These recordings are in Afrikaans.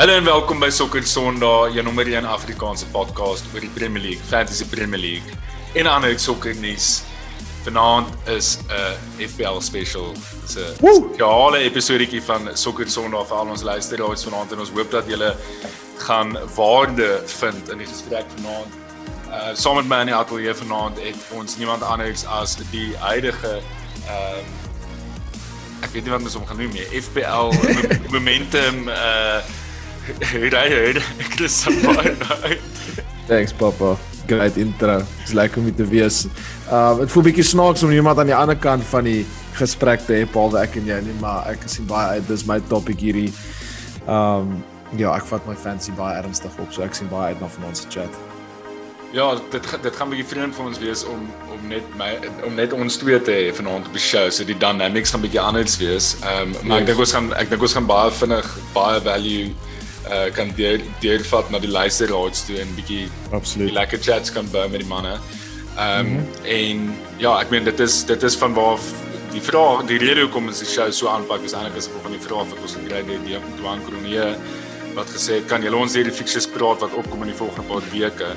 Hallo en welkom by Sokker Sondag, jou nommer 1 Afrikaanse podcast oor die Premier League, Fantasy Premier League en ander sokker nuus. Vanaand is 'n FPL special. Dis 'n spesiale episodetjie van Sokker Sondag vir al ons luisteraars vanaand en ons hoop dat julle gaan waarde vind in die gesprek vanaand. Uh saam met my in die ateljee vanaand het ons niemand anders as die huidige ehm um, ek weet nie wat ons hom gaan noem nie, FPL Momentum uh Hey, ek is so baie uit. Thanks papa. Great intro. Dis lekker om te wees. Uh dit voel bietjie snaaks om iemand aan die ander kant van die gesprek te hê, Paul, ek en jy nie, maar ek sien baie uit. Dis my topic hierdie. Um ja, ek vat my fancy baie ernstig op, so ek sien baie uit na van ons chat. Ja, dit dit gaan 'n bietjie vreemd vir ons wees om om net my om net ons twee te hê vanaand op die show. So die dynamics gaan bietjie anders wees. Ehm um, maar yes. ek dink ons gaan ek dink ons gaan baie vinnig baie value uh kan deur deurvat na die luisteraars toe en bietjie absoluut lekker chats kan bou met die manne. Ehm um, mm -hmm. en ja, ek meen dit is dit is van waar die vraag die rede hoekom ons die show so aanpak is eintlik as gevolg van die vraag wat ons gekry het deur die Dwan Kronie wat gesê het kan julle ons hierdie fixtures praat wat opkom in die volgende paar weke.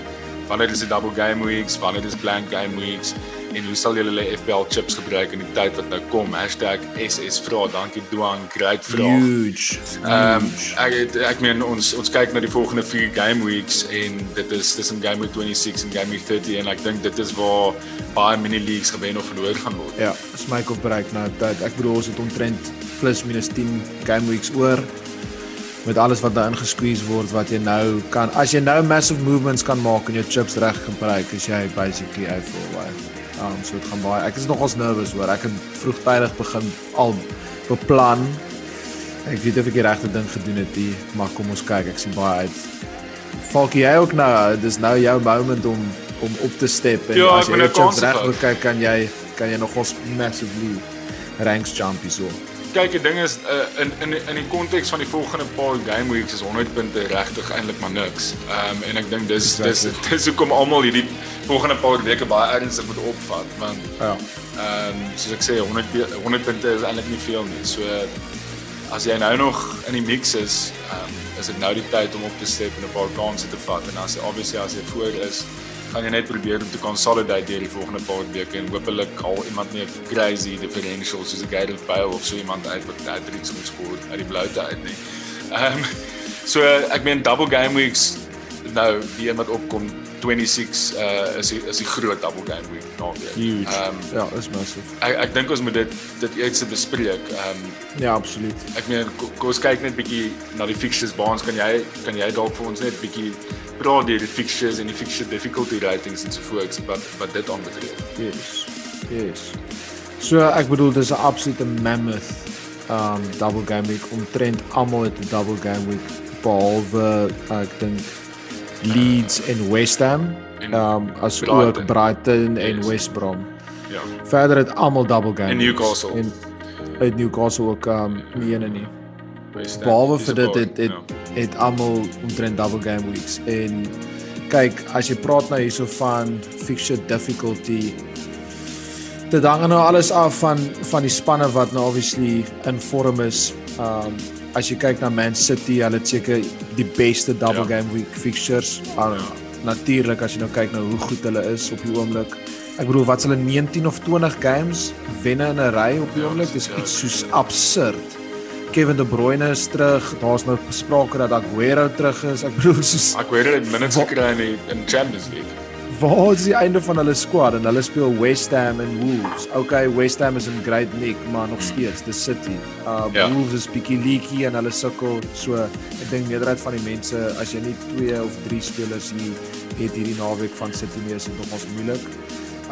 Wanneer is die double game weeks? Wanneer is blank game weeks? En hoe sal julle hulle FPL chips gebruik in die tyd wat nou kom? #ssvra. Dankie Duan, great vraag. Huge. Ehm um, ek ek meen ons ons kyk na die volgende 4 game weeks en dit is tussen game week 26 en game week 30 en ek dink dit is waar baie mini leagues gewen of verloor gaan word. Ja, is my kop bereik nou tyd. Ek bedoel ons het omtrent plus minus 10 game weeks oor met alles wat daar ingesqueeze word wat jy nou kan as jy nou massive movements kan maak en jou chips reg gebruik as jy basically out for a while. Um so dit gaan baie. Ek is nogals nervous hoor. Ek het vroegtydig begin al beplan. Ek weet of ek die regte ding gedoen het hier, maar kom ons kyk. Ek sien baie uit. Falk jy ook nou, dis nou jou moment om om op te step en ja, as jy dit reg wil kyk kan jy kan jy nogals massively ranks jump hier so kyk, die ding is uh, in in in die konteks van die volgende paar game weeks is 100 punte regtig eintlik maar niks. Ehm um, en ek dink dis dis dis hoekom almal hierdie volgende paar weke baie ernstig moet opvat want ja. Ehm um, soos ek sê 100 100 punte is eintlik nie veel nie. So as jy nou nog in die mix is, ehm um, is dit nou die tyd om op te step en 'n paar kansse te vat en as jy obviously as jy voor is gaan jy net probeer om te consolidate deur die volgende paar weke en hopelik al iemand nie 'n crazy differential soos 'n Gareth Bale of so iemand uit wat net iets moet skoor uit die bloute uit nie. Ehm um, so ek meen double game weeks nou die een wat opkom 26 uh is die, is die groot double game week naweek. Ehm um, ja, is massive. Ek ek dink ons moet dit dit eers bespreek. Ehm um, ja, absoluut. Ek meen kom ons kyk net bietjie na die fixtures baans kan jy kan jy dalk vir ons net bietjie praat deur die fixtures en die fixture difficulty ratings en so voort wat wat dit aanbetref. Yes. Yes. So ek bedoel dis 'n absolute mammoth um double game week omtrent almal het 'n double game week behalwe ek dink Leeds en West Ham. Um as ook Brighton en yes. West Brom. Ja. Verder het almal double game. En Newcastle. En uit Newcastle ook um nie een nie. Behalwe vir dit het het, ja. het almal omtrent double game weeks en kyk as jy praat nou hierso van fixture difficulty dit hang nou alles af van van die spanne wat nou obviously in vorm is. Um as jy kyk na Man City, hulle het seker die beste double ja. game week fixtures. Uh, ja. Natuurlik as jy nou kyk na hoe goed hulle is op die oomblik. Ek bedoel wat hulle 19 of 20 games wenne in 'n ry op die ja, oomblik, dis iets soos absurd. Kevin De Bruyne is terug. Daar's nou gesprake dat Aguero terug is. Ek bedoel soos Aguero het minutes gekry in die in Champions League. Waar is die einde van hulle squad en hulle speel West Ham en Wolves. Okay, West Ham is in great nick, maar nog steeds the City. Uh ja. Wolves is bietjie leaky en hulle sukkel. So ek dink meerderheid van die mense as jy nie 2 of 3 spelers hier het hierdie naweek van City nie is dit nogals moeilik.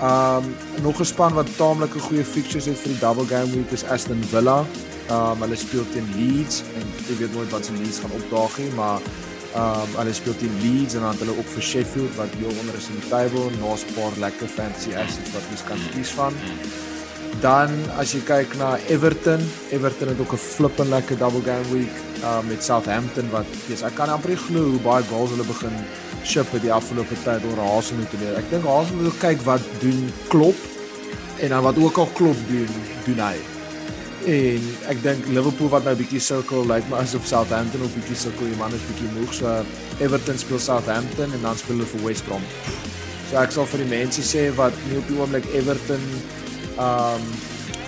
Um nog 'n span wat taamlik 'n goeie fixtures het vir die double game week is Aston Villa. Um hulle speel teen Leeds en ek weet nooit wat se Leeds gaan opdaag nie, maar um hulle speel teen Leeds en dan hulle ook vir Sheffield wat heel onder is in die table, naas 'n paar lekker fancy assets wat mens kan kies van. Dan as jy kyk na Everton, Everton het ook 'n flippin lekker double game week um met Southampton wat yes, ek kan amper glo hoe baie goals hulle begin ship in die afgelope tyd oor Hasenhout en ek dink Hasenhout kyk wat doen Klopp en dan wat ook al Klopp doen, doen hy. En ek dink Liverpool wat nou bietjie sirkel lyk like maar asof Southampton op bietjie sirkel, die man is bietjie moeg. So Everton speel Southampton en dan speel hulle vir West Brom. So ek sal vir die mense sê wat nie op die oomblik Everton um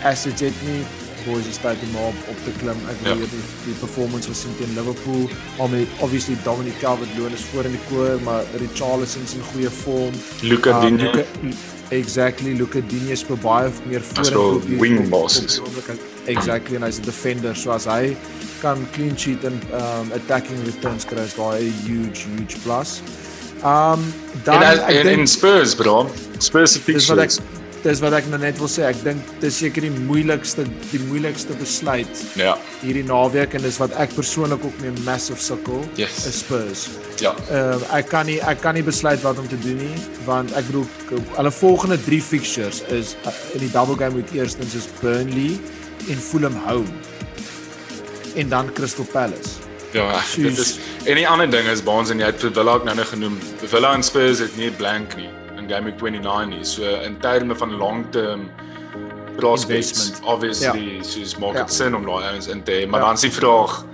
assets het nie, boys is tyd om op, op te klim. Ek weet ja. die, die performance was teen Liverpool. Obviously Dominic Calvert-Lewin is voor in die koor, maar Richarlison is in goeie vorm. Luka um, Digne. Luka, exactly, Luka Digne speel baie meer voor in die wing bosses. Op, op, op, op, op, op, op, op, exactly en hy's 'n defender so as hy kan clean sheet en um attacking returns kry is daai 'n huge huge plus. Um dan en, as, en, denk, en Spurs bro. Spurs se fixture. Dis wat ek dis wat ek nou net wil sê. Ek dink dis seker die moeilikste die moeilikste besluit. Ja. Hierdie naweek en dis wat ek persoonlik ook mee massive sukkel yes. is Spurs. Ja. Ehm uh, ek kan nie ek kan nie besluit wat om te doen nie want ek bedoel hulle volgende 3 fixtures is uh, in die double game week eerstens is Burnley en Fulham hou. En dan Crystal Palace. Ja, Soos, dit is en die ander ding is Baans en jy het Villa ook nou nou genoem. Villa en Spurs het nie 'n blank nie in game week 29 nie. So in terme van long-term prospects obviously ja. soos maak dit ja. sin om daai ouens in te hê, maar ja. dan is die vraag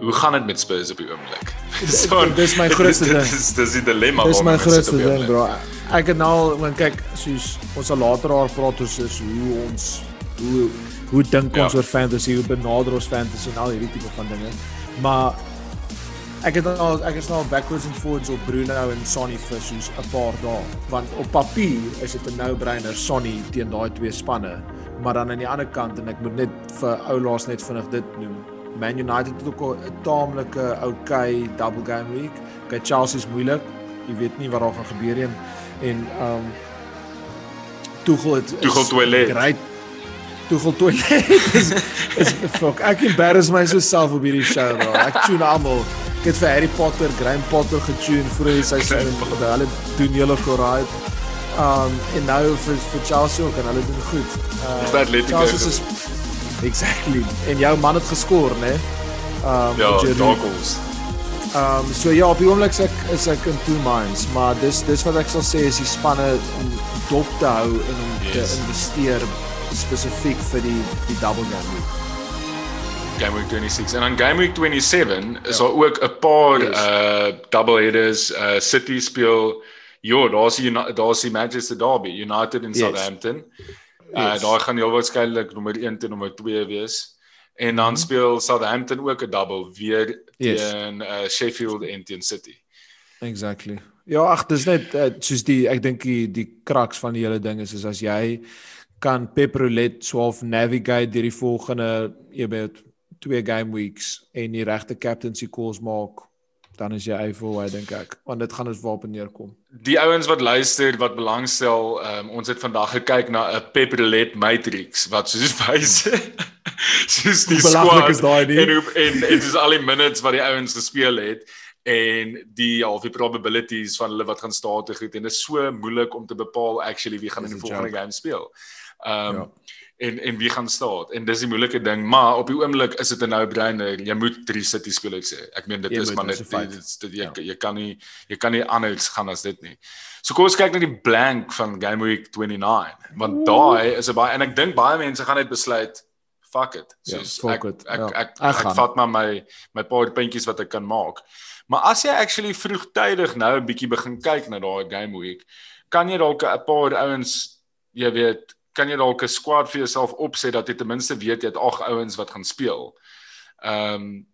hoe gaan dit met Spurs op die oomblik? so, dis my grootste ding. Dis dis die dilemma dis my grootste ding, bro. Ek het nou, want kyk, soos ons sal later daar praat oor soos hoe ons hoe hoe dink ja. ons oor fantasy, hoe benader ons fantasy en al hierdie tipe van dinge. Maar ek het al ek is nou backwards and forwards op Bruno en Sonny vir soos 'n paar dae, want op papier is dit 'n no-brainer Sonny teen daai twee spanne, maar dan aan die ander kant en ek moet net vir Oulaas net vinnig dit noem. Man United het ook 'n taamlike okay double game week. Okay, Chelsea is moeilik. Jy weet nie wat daar gaan gebeur nie en en um Tuchel het Tuchel Toilet. Great toe voltooi nee, het is is fok. Ek embarrass myself op hierdie show daar. Ek tune almal. Ek het vir Harry Potter, Graham Potter getune voor die seisoen en hulle doen julle korrek. Um en nou vir vir Chelsea ook en hulle doen goed. Uh, Chelsea is exactly. En jou man het geskor, né? Nee? Um ja, Doggles. Um so ja, op die oomblik is ek is ek in two minds, maar dis dis wat ek sal sê is die spanne om dop te hou en om yes. te investeer spesifiek vir die die double game week. Game week 26 en dan game week 27 is ja. daar ook 'n paar yes. uh double headers uh City speel ja, daar's die daar's die Manchester Derby, United en yes. Southampton. Uh yes. daar gaan heel waarskynlik nommer 1 teen nommer 2 wees. En dan mm -hmm. speel Southampton ook 'n double weer yes. teen uh, Sheffield en teen City. Exactly. Ja, ag, dis net uh, soos die ek dink die die kraks van die hele ding is is as jy kan Pep Roulette swaaf navigate deur die volgende, jy weet, twee game weeks en die regte captaincy calls maak dan is jy eiffel hy dink ek want dit gaan ons waarop neerkom. Die ouens wat luister wat belangstel um, ons het vandag gekyk na 'n Pepperlet matrix wat soos wys soos die squad is daai nie en hoe, en dit is al die minutes wat die ouens gespeel het en die ja, half die probabilities van hulle wat gaan staan te goed en dit is so moeilik om te bepaal actually wie gaan is in die volgende joke. game speel. Ehm um, ja. en en wie gaan staat? En dis die moeilike ding, maar op die oomblik is dit 'n no-brainer. Jy moet drie City skole hê. Ek meen dit jy is maar net dit, dit, dit, jy ja. jy kan nie jy kan nie anders gaan as dit nie. So kom ons kyk na die blank van Game Week 29, want daai is 'n baie en ek dink baie mense gaan net besluit fuck it. Ja, Soos ja, fuck ek, it. ek ek ja, ek, ek, ek, ek vat maar my my paar puntjies wat ek kan maak. Maar as jy actually vroegtydig nou 'n bietjie begin kyk na daai game week, kan jy dalk 'n paar ouens, jy weet, kan jy dalk 'n squad vir jouself opset dat jy ten minste weet jy het ag ouens wat gaan speel. Ehm um,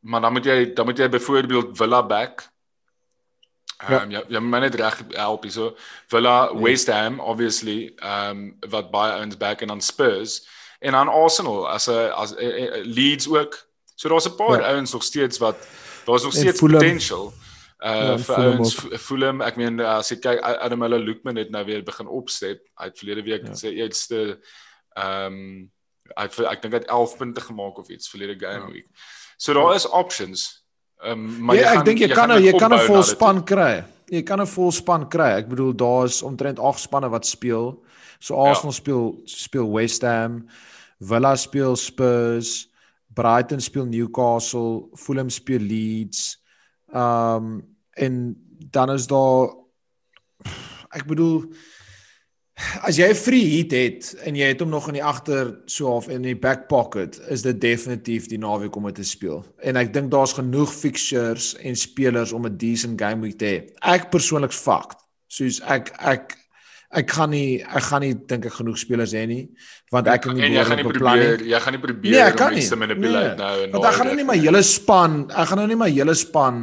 maar dan moet jy dan moet jy byvoorbeeld Villa back. Ehm um, ja, jy, jy moet net reg help hierso. Villa, nee. West Ham obviously, ehm um, wat baie ouens back en dan Spurs en dan Arsenal as 'n as a, a, a Leeds ook. So daar's 'n paar ja. ouens nog steeds wat daar's nog steeds potential. Him. Uh ja, vir ouens Fulham, ek meen eh, as jy kyk Adamela Lukman het nou weer begin opstep. Hy het verlede week ja. sy eerste ehm um, hy het, ek dink hy het 11 punte gemaak of iets verlede game ja. week. So daar ja. is options. Ehm um, maar ja, jy gaan, ek dink jy, jy kan nou- jy kan 'n volspan kry. Jy kan 'n volspan kry. Ek bedoel daar is omtrent 8 spanne wat speel. So ja. Arsenal ja. speel speel West Ham, Villa speel Spurs, Brighton speel Newcastle, Fulham speel Leeds. Ehm um, en dan is daar ek bedoel as jy 'n free hit het en jy het hom nog in die agter so half in die back pocket, is dit definitief die naweek om dit te speel. En ek dink daar's genoeg fixtures en spelers om 'n decent game week te hê. Ek persoonlik fakt. Soos ek ek ek gaan nie ek gaan nie dink ek genoeg spelers hê nie want ek kan nie jy gaan nie probeer nie. jy gaan nie probeer nee, om iets te manipulate nee, nou en want ek gaan nou nie my hele span ek gaan nou nie my hele span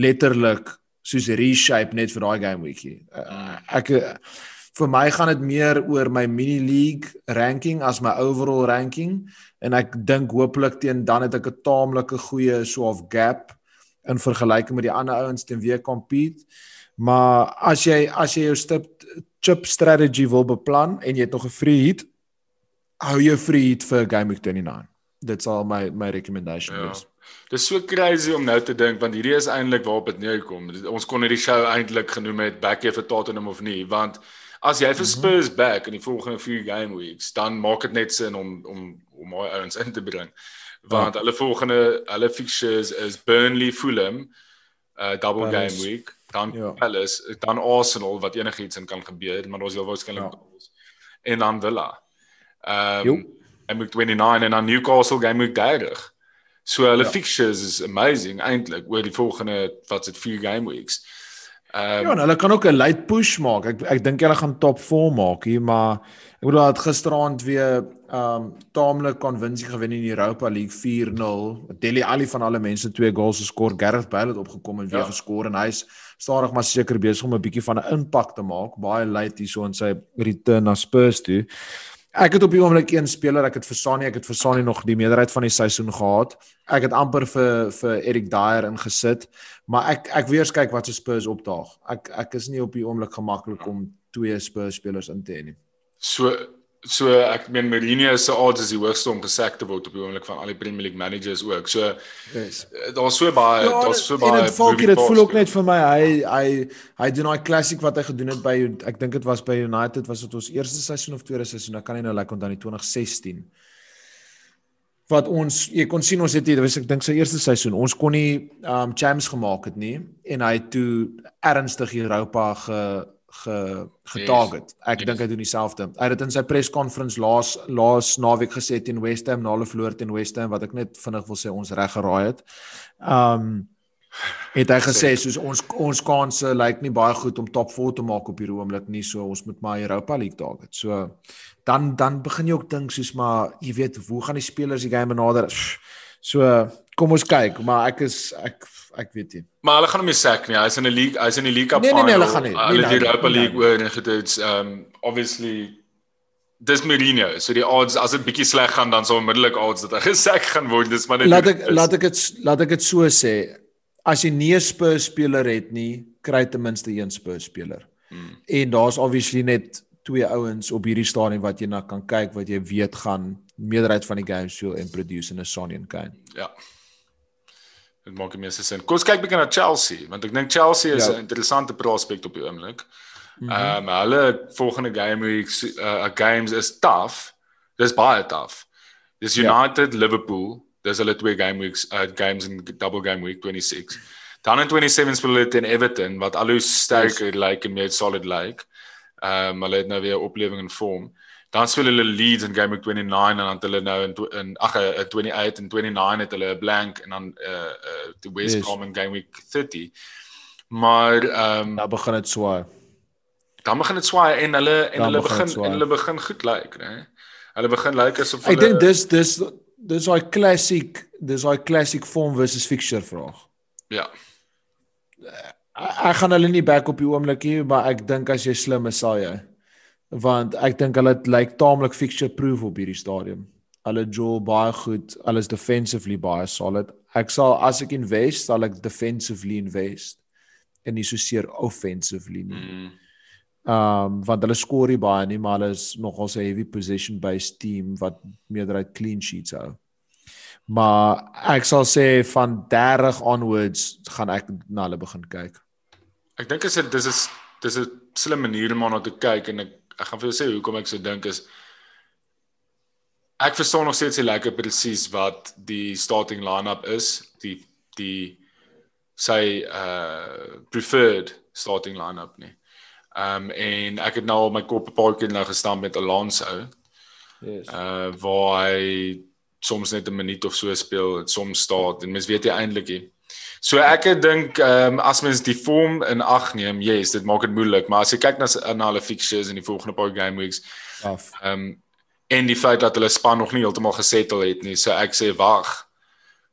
letterlik soos reshape net vir daai game weekie. Uh, ek vir my gaan dit meer oor my mini league ranking as my overall ranking en ek dink hopelik teen dan het ek 'n taamlike goeie so of gap in vergelyking met die ander ouens teen wie ek compete. Maar as jy as jy jou stip chip strategy wil beplan en jy het nog 'n free hit, hou jou free hit vir game week 29. That's all my my recommendation ja. is. Dis so crazy om nou te dink want hierdie is eintlik waarop dit neerkom. Ons kon hierdie show eintlik genoem het back here vir Tottenham of nie, want as jy vir mhm. Spurs back in die volgende vier game weeks, dan maak dit net sin om om om my ouens in te bring. Want ja. hulle volgende hulle fixtures is Burnley, Fulham, uh double Palace. game week, dan ja. Palace, dan Arsenal wat enigiets in kan gebeur, maar ons heel waarskynlik ja. en dan Villa. Ehm um, game week 29 en dan Newcastle game week 30. So hulle ja. fixtures is amazing eintlik oor die volgende wat dit 4 game weeks. Ehm um, Ja, en hulle kan ook 'n late push maak. Ek ek dink hulle gaan top 4 maak hier, maar ek bedoel dat gisteraand weer ehm um, taamlik konvinsie gewen in die Europa League 4-0. Deli Ali van alle mense twee goals geskor. Gareth Bale het opgekom en weer ja. geskor en hy's stadig maar seker besig om 'n bietjie van 'n impak te maak. Baie late hierso in sy return na Spurs toe. Ek het op die oomblik een speler, ek het vir Sani, ek het vir Sani nog die meerderheid van die seisoen gehad. Ek het amper vir vir Erik Dyer ingesit, maar ek ek weer kyk wat se Spurs opdaag. Ek ek is nie op die oomblik gemaklik om twee Spurs spelers in te hê nie. So so ek meen Mourinho se odds is die hoogste om gesek te word op die oomblik van al die Premier League managers ook. So yes. daar's so baie ja, daar's so baie. En dit voel dit voel ook net vir my hy hy hy doen daai klassiek wat hy gedoen het by ek dink dit was by United was dit ons eerste seisoen of tweede seisoen. Ek kan nie nou lekker onthou nie 2016 wat ons jy kon sien ons het dit was ek dink sy eerste seisoen ons kon nie um champs gemaak het nie en hy het toe ernstig Europa ge ge getarget. Ek yes. dink hy doen dieselfde. Hy het dit in sy press conference laas laas naweek gesê teen West Ham na hulle verloor teen West Ham wat ek net vinnig wil sê ons reg geraai het. Um het hy gesê soos ons ons kanse lyk nie baie goed om top 4 te maak op hierdie oomblik nie, so ons moet maar Europa League target. So dan dan begin jy ook dink soos maar jy weet hoe gaan die spelers die game benader? So kom ons kyk, maar ek is ek ek weet nie. Maar hulle gaan hom nie sack nie. Hy's in 'n league, hy's in die league cup final. Nee nee, nee hulle gaan nie. Hulle die Europa League oor en gedoen. Um obviously dis Mourinho. So die odds as dit bietjie sleg gaan dan sou onmiddellik odds dat hy gesack gaan word. Dis maar net Laat ek laat ek dit laat ek dit so sê. As jy nie 'n Spurs speler het nie, kry ten minste een Spurs speler. Hmm. En daar's obviously net twee ouens op hierdie stadium wat jy na kan kyk wat jy weet gaan meerderheid van die games speel en produce in 'n Sonny en Kane. Ja. Dit maak die meeste sin. Kom ons kyk bietjie na Chelsea, want ek dink Chelsea is ja. 'n interessante prospek op die oomblik. Mhm. Ehm mm um, hulle volgende game weeks uh games is tough. Dis baie tough. Dis ja. United, ja. Liverpool. Dis hulle twee game weeks uh games in double game week 26. Dan in 27 speel hulle teen Everton wat al hoe sterker yes. lyk like en meer solid lyk. Like. Ehm um, hulle het nou weer oplewing in vorm dan speel hulle Leeds in game week 29 en dan het hulle nou in in ag 28 eh, en 29 het hulle 'n blank en dan uh uh die West Brom in game week 30. Maar ehm um, dan begin dit swaai. Dan begin dit swaai en hulle en dan hulle begin, begin en hulle begin goed lyk, like, né? Hulle begin lyk like asof hulle Ek dink dis dis dis daai classic dis daai classic form versus fixture vraag. Ja. Ek gaan hulle nie back op die oomblik hier, maar ek dink as jy slim is, sal jy want ek dink hulle lyk like, taamlik fixture proof op hierdie stadium. Hulle jol baie goed, alles defensively baie solid. Ek sal as ek invest, sal ek defensively invest en nie so seer offensively nie. Mm. Um want hulle skoor nie baie nie, maar hulle is nogal 'n heavy position based team wat meerderheid clean sheets hou. Maar ek sal sê van 30 onwards gaan ek na hulle begin kyk. Ek dink is dit dis is dis 'n slim manier om na te kyk en ek ek gaan vir jou sê hoekom ek so dink is ek verstaan nog steeds nie lekker presies wat die starting line-up is, die die sy uh preferred starting line-up nie. Ehm um, en ek het nou my kop 'n paar keer nou gestaan met Alonso. Yes. Uh waar hy soms net 'n minuut of so speel, soms staan en mens weet jy eintlik nie. So ek dink ehm um, as mens die vorm in ag neem, yes, dit maak dit moeilik, maar as jy kyk na na hulle fixtures in die volgende paar game weeks, ehm um, en die feit dat hulle span nog nie heeltemal gesettel het nie, so ek sê wag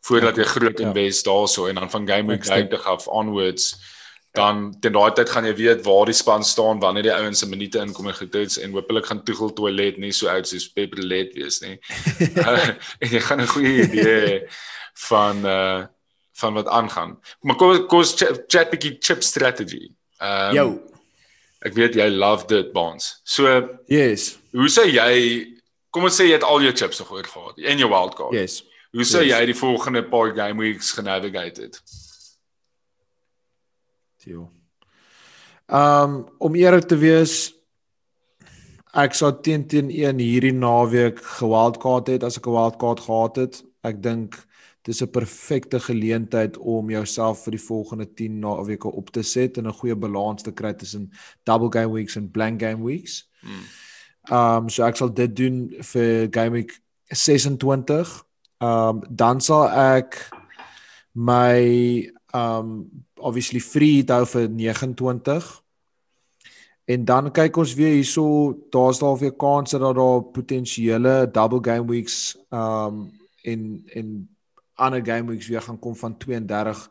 voordat jy groot Ja. invest daarso en dan van game week. 30 af onwards dan ten daai tyd gaan jy weet waar die span staan wanneer die ouens se minute inkom en gedoets en hopelik gaan Tuchel toilet nie so oud soos Pep Roulette wees nie. uh, en jy gaan 'n goeie idee van uh van wat aangaan. Maar kom kom ons chat, chat bietjie chip strategy. Ehm Jou. ek weet jy love dit bonds. So Yes. hoe sê jy kom ons sê jy het al jou chips nog oorgehad en jou wildcard. Yes. Hoe sou Yes. jy die volgende paar game weeks genavigate het? Tio. Um om eerlik te wees ek sou teen teen 1 hierdie naweek gewildcard het as ek 'n wildcard gehad het. Ek dink dis 'n perfekte geleentheid om jouself vir die volgende 10 naweke op te set en 'n goeie balans te kry tussen double game weeks en blank game weeks. Hmm. Um so ek sal dit doen vir game week 26. Um dan sal ek my um obviously free hou vir 29. En dan kyk ons weer hierso, daar's daar weer kanse dat daar potensiële double game weeks um en en ander game weeks weer gaan kom van 32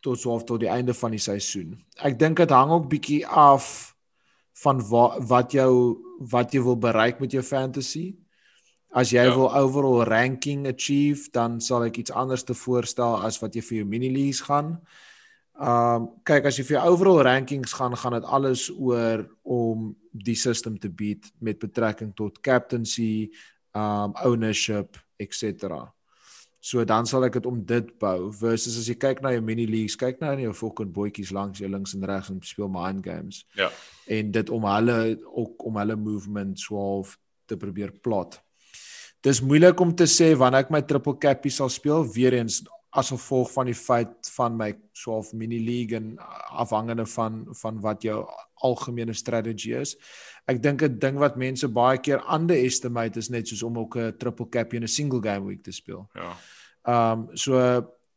tot so of tot die einde van die seisoen. Ek dink dit hang ook bietjie af van wa, wat jou wat jy wil bereik met jou fantasy. As jy Ja. wil overall ranking achieve, dan sal ek iets anders te voorstel as wat jy vir jou mini leagues gaan. Um kyk as jy vir jou overall rankings gaan, gaan dit alles oor om die system te beat met betrekking tot captaincy, um ownership, etc. So dan sal ek dit om dit bou versus as jy kyk na jou mini leagues, kyk nou na jou fucking bootjies langs jou links en regs en speel mind games Ja. en dit om hulle ook om hulle movement swaalf te probeer plot. Dis moeilik om te sê wanneer ek my triple cappie sal speel weer eens as gevolg van die feit van my swaalf mini league en afhangende van van wat jou algemene strategie is. Ek dink 'n ding wat mense baie keer underestimate is net soos om ook 'n triple cappie in 'n single game week te speel. Ja. Ehm um, so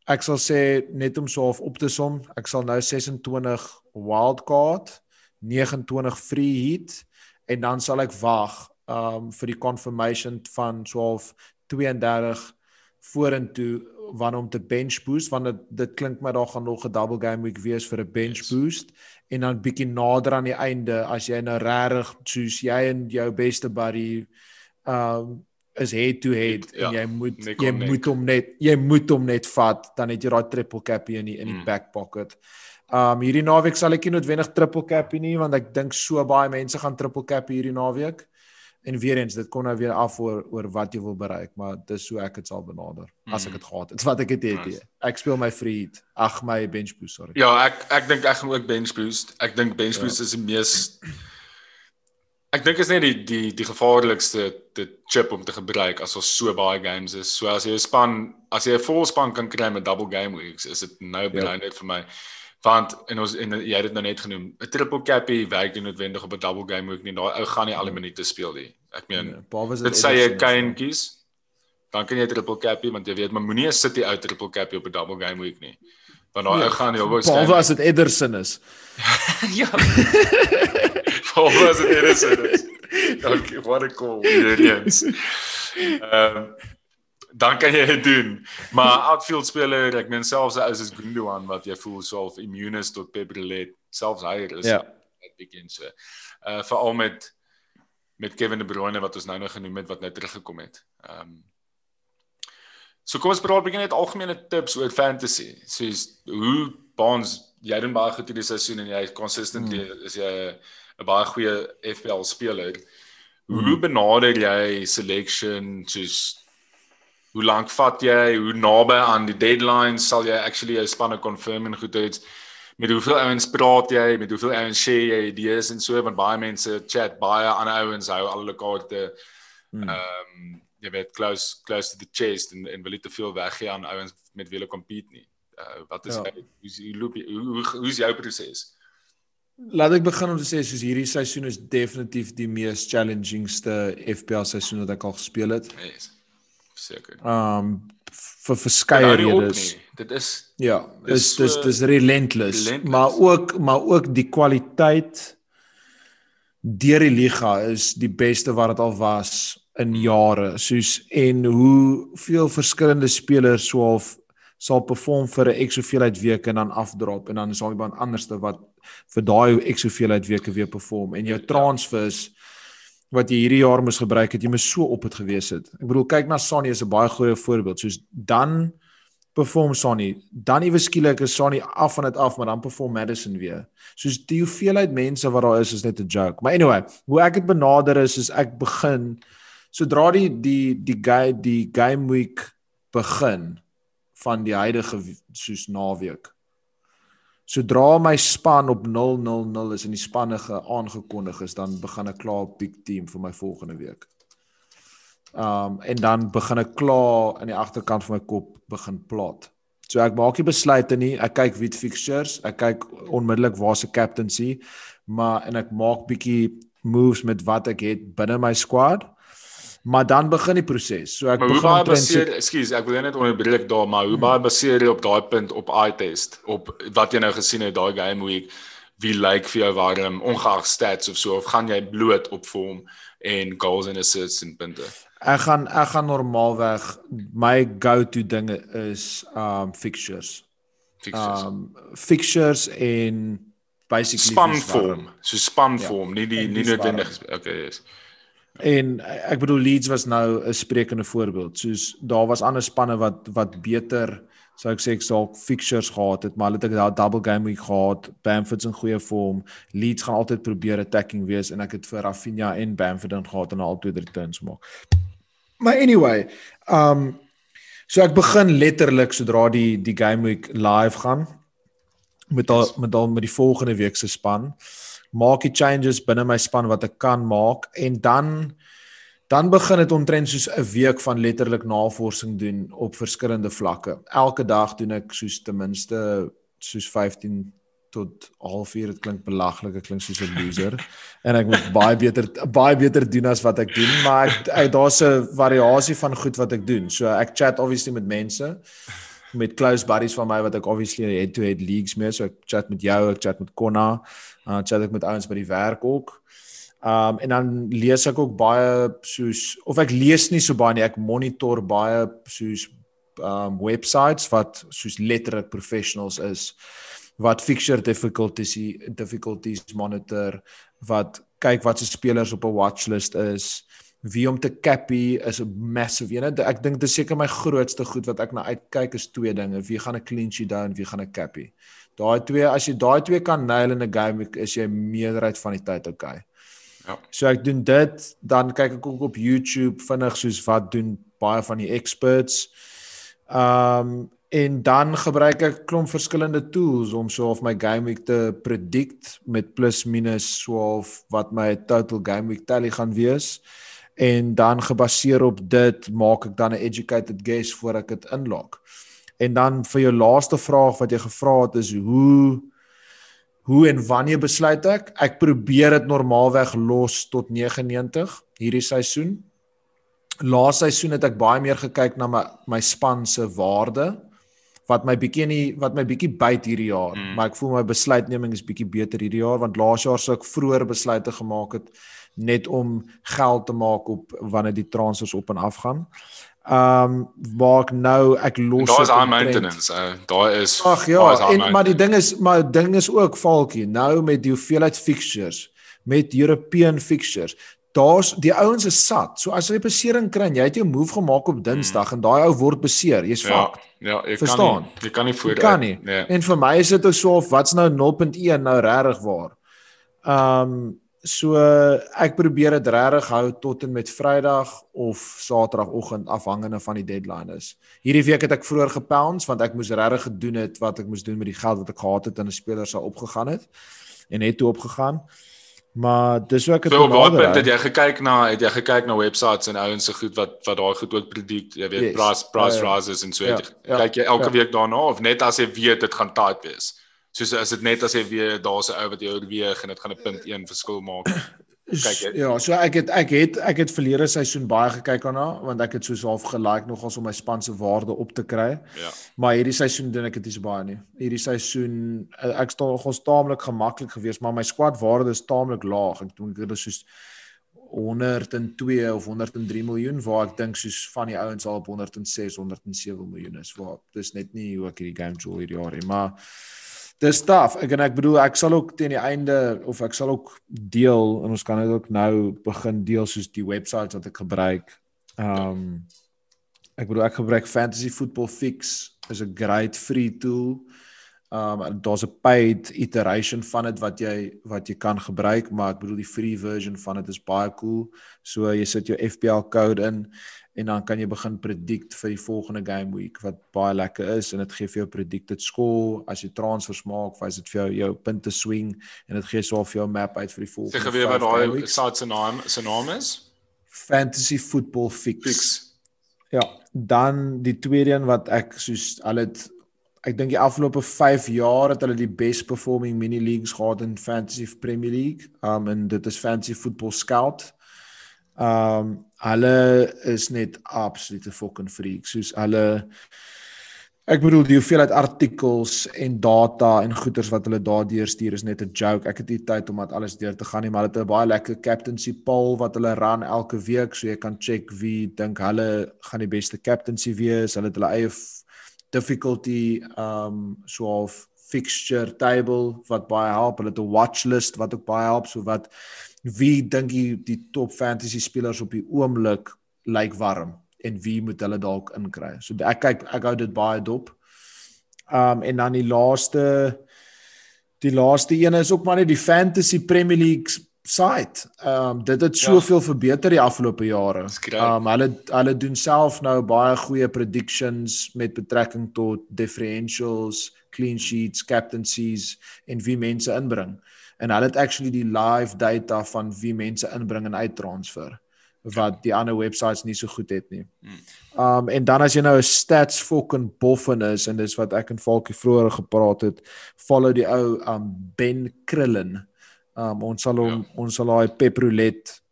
ek sal sê net om so half op te som, ek sal nou 26 wildcard, 29 free hit en dan sal ek wag ehm um, vir die confirmation van so half 32 vorentoe wanneer om te bench boost want dit dit klink my daar gaan nog 'n double game week wees vir 'n bench Yes. boost en dan bietjie nader aan die einde as jy nou regtig soos jy en jou beste buddy ehm um, is head to head Ja, en jy moet nek jy nek. moet hom net jy moet hom net vat dan het jy daai triple cappie in die in die Mm. back pocket. Um hierdie naweek sal ek nie noodwendig triple cappie nie want ek dink so baie mense gaan triple cappie hierdie naweek. En weer eens dit kom nou weer af oor oor wat jy wil bereik, maar dis so ek dit sal benader as ek Mm. dit gehad het. Wat ek het het. Nice. Ek speel my free hit. Ag my bench boost, sorry. Ja, ek ek dink ek gaan ook bench boost. Ek dink bench Ja. boost is die mees Ek dink is net die die die gevaarlikste dit chip om te gebruik as ons so baie games is. So as jy 'n span, as jy 'n vol span kan kry met double game weeks, is dit nou belangrijk vir my. Want en ons en jy het dit nou net genoem, 'n triple cappie werk nie noodwendig op 'n double game week nie. Daai ou gaan nie alle minute speel nie. Ek meen, Nee, behalwe as dit sê jy Ederson Kane kies, dan kan jy triple cappie want jy weet maar moenie 'n City out triple cappie op 'n double game week nie. Want daai Nee, ou gaan heel Behalwe waarskynlik as dit Ederson is. Ja. Voor was dit Edison is. Dankie, wat 'n cool weer eens. Ehm dan kan jy dit doen. Maar outfield speler, ek meen selfs as is Gundogan wat jy voel self immune is tot Pep Roulette, selfs hy is Ja. net begin so. Uh veral met met Kevin De Bruyne wat ons nou nog genoem het wat nou teruggekom het. Ehm um, So kom ons praat begin net algemene tips oor fantasy. Soos hoe Bonds jy doen baie goed hierdie seisoen en jy is consistently mm. is jy 'n baie goeie FPL speler. Hoe mm. benader jy selection soos hoe lank vat jy, hoe naby aan die deadlines sal jy actually jou spanne confirm en goed iets met hoeveel ouens praat jy, met hoeveel ouens share jy idees en so want baie mense chat baie ander ouens hou al hulle kaarte Hmm. ehm um, jy weet close close to the chest en en wil nie te veel weggee aan ouens met wie hulle compete nie. Uh wat is Ja. ja. hoe hoe loop jy hoe hoe hoe is jou proses? Laat ek begin om te sê soos hierdie seisoen is definitief die mees challengingste FPL seisoen wat ek al gespeel het. Yes. Seker. Um vir verskeie redes. Dit is ja, dis dis dis relentless, relentless, maar ook maar ook die kwaliteit deur die liga is die beste wat dit al was in jare. Soos en hoe veel verskillende spelers so half sal perform vir 'n soveel uit weke en dan afdrop en dan is daar iemand anderste wat vir daai soveel uit weke weer perform en jou ja. transfers wat jy hierdie jaar moes gebruik het jy moes so op het gewees het. Ek bedoel kyk na Sonny is 'n baie goeie voorbeeld. Soos dan perform Sonny, dan iewes skielik is Sonny af van dit af, maar dan perform Madison weer. Soos die hoeveelheid mense wat daar is is net 'n joke. Maar anyway, hoe ek dit benader is is ek begin sodra die die die guy die game week begin van die huidige soos naweek. Sodra my span op 000 is en die spanne aangekondig is, dan begin ek klaar op big team vir my volgende week. Um en dan begin ek klaar in die agterkant van my kop begin plot. So ek maak nie besluite nie. Ek kyk wie fixtures, ek kyk onmiddellik waar se captaincy, maar en ek maak bietjie moves met wat ek het binne my squad maar dan begin die proses. So ek maar begin baie baseer, ekskuus, ek wil net onderbreek daar, maar hoe baie baseer jy op daai punt op eye test op wat jy nou gesien het daai game week wie lyk like vir jou warm ongeag stats of so of gaan jy bloot op vorm en goals and assists en punte? Ek gaan ek gaan normaalweg my go-to dinge is um fixtures. Fixtures. Um fixtures in basically span vorm. So span vorm, ja, nie die nie noodwendig okay, yes. En ek bedoel Leeds was nou 'n sprekende voorbeeld. Soos daar was ander spanne wat wat beter sou ek sê ek sou fixtures gehad het, maar hulle het ek daai double game week gehad. Bamford's in goeie vorm. Leeds gaan altyd probeer attacking wees en ek het vir Rafinha en Bamford dan gehad en al twee returns maak. Maar anyway, um so ek begin letterlik sodra die die game week live gaan met al met al met die volgende week se span maak die changes binne my span wat ek kan maak. En dan dan begin dit omtrent soos 'n week van letterlik navorsing doen op verskillende vlakke. Elke dag doen ek soos ten minste soos 15 tot halfuur dit klink belaglik ek klink soos 'n loser. En ek moet baie beter baie beter doen as wat ek doen maar ek, ek daar's 'n variasie van goed wat ek doen. So ek chat obviously met mense met close buddies van my wat ek obviously head to head leagues mee so ek chat met jou ek chat met Konna Uh chat ek met ouens by die werk ook. Um en dan lees ek ook baie soos of ek lees nie so baie nie, ek monitor baie soos um websites wat soos letterlik professionals is wat fixture difficulties difficulties monitor wat kyk wat se spelers op 'n watchlist is wie om te cappy is 'n massive ene ek dink dit is seker my grootste goed wat ek na uitkyk is twee dinge wie gaan 'n clean sheet down wie gaan 'n cappy Daai twee as jy daai twee kan nail in 'n game is jy meerderheid van die tyd okay. Ja. So ek doen dit, dan kyk ek ook op YouTube vinnig soos wat doen baie van die experts. Um en dan gebruik ek klomp verskillende tools om so of my game week te predict met plus minus so of wat my total game week tally gaan wees. En dan gebaseer op dit maak ek dan 'n educated guess voor ek dit inlog. En dan vir jou laaste vraag wat jy gevra het is hoe hoe en wanneer besluit ek? Ek probeer dit normaalweg los tot 99 hierdie seisoen. Laaste seisoen het ek baie meer gekyk na my my span se waarde wat my bietjie nie wat my bietjie byt hierdie jaar, mm. maar ek voel my besluitneming is bietjie beter hierdie jaar want laas jaar sou ek vroeër besluite gemaak het net om geld te maak op wanneer die transfers op en af gaan. Ehm um, maak nou ek los Daar is aan maintenance. Uh, daar is Ag ja, en maar die ding is maar ding is ook valkie nou met die hoeveelheid fixtures met European fixtures. Daar's die ouens is sat. So as jy besering kry, jy het jou move gemaak op Dinsdag hmm. en daai ou word beseer. Jy's. Ja, ja, jy Verstaan? kan nie jy kan nie voor kan nie. Nee. En vir my is dit so of wat's nou 0.1 nou regtig waar. Ehm um, So ek probeer dit regtig hou tot en met Vrydag of Saterdagoggend afhangende van die deadline is. Hierdie week het ek vroeër gepounds want ek moes regtig gedoen het wat ek moes doen met die geld wat ek gehad het en 'n speler sou opgegaan het en het toe opgegaan. Maar dis ook het Op wat punt het jy gekyk na het jy gekyk na websites en ouens se goed wat wat daai goed ook predict, jy weet yes. price price ja. rises en so. Ja, ja, kyk jy elke ja. week daarna of net as jy weet dit gaan tight wees? Soos as dit net as jy weer daar's 'n ou wat jou oorweeg en dit gaan 'n punt 1 verskil maak. Kyk het. Ja, so ek het ek het ek het verlede seisoen baie gekyk daarna want ek het soos half gelike nogals om my span se waarde op te kry. Ja. Maar hierdie seisoen doen ek dit nie so baie nie. Hierdie seisoen eh, ek staan nogals taamlik gemaklik geweest, maar my squad waarde is taamlik laag. Ek dink dit is soos 102 of 103 miljoen waar ek dink soos van die ouens al op 106 107 miljoen is waar dis net nie hoe ek hierdie game jol hierdie jaar nie maar dis taaf. Ek en ek bedoel ek sal ook teen die einde of ek sal ook deel en ons kan dit ook nou begin deel soos die webwerf wat ek gebruik. Um ek bedoel ek gebruik fantasy football fix is 'n great free tool. Um daar's 'n paid iteration van dit wat jy wat jy kan gebruik, maar ek bedoel die free version van dit is baie cool. So jy sit jou FPL code in en dan kan jy begin predict vir die volgende game week wat baie lekker is en dit gee vir jou predicted score as jy transfers maak, wys dit vir jou jou punte swing en dit gee so vir jou map uit vir die volgende. Sê geweet wat daai site se naam se naam is? Fantasy Football Fix. Fix. Ja, dan die tweede een wat ek soos al het ek dink die afgelope 5 jaar het hulle die best performing mini leagues gehad in Fantasy Premier League. Um en dit is Fantasy Football Scout. Um hulle is net absolute fucking freaks. Soos hulle ek bedoel die hoeveelheid artikels en data en goeders wat hulle daardeur stuur is net 'n joke. Ek het nie tyd om dit alles deur te gaan nie, maar hulle het 'n baie lekker captaincy poll wat hulle run elke week, so jy kan check wie dink hulle gaan die beste captaincy wees. Hulle het hulle eie difficulty um so of fixture table wat baie help hulle het 'n watch list wat ook baie help so wat wie dink jy die top fantasy spelers op die oomblik lyk warm en wie moet hulle dalk inkry so ek kyk ek hou dit baie dop um en dan die laaste die laaste een is ook maar net die fantasy premier league site. Ehm um, dit het ja. soveel ja. verbeter die afgelope jare. Ehm um, hulle hulle doen self nou baie goeie predictions met betrekking tot differentials, clean sheets, captaincies en wie mense inbring. En hulle het actually die live data van wie mense inbring en uittransfer wat die ander websites nie so goed het nie. Hmm. Um en dan as jy nou 'n stats fucking boffin is en dis wat ek en Falkie vroeër gepraat het, follow die ou um Ben Krillen. Um ons sal hom ja. ons sal daai peprolet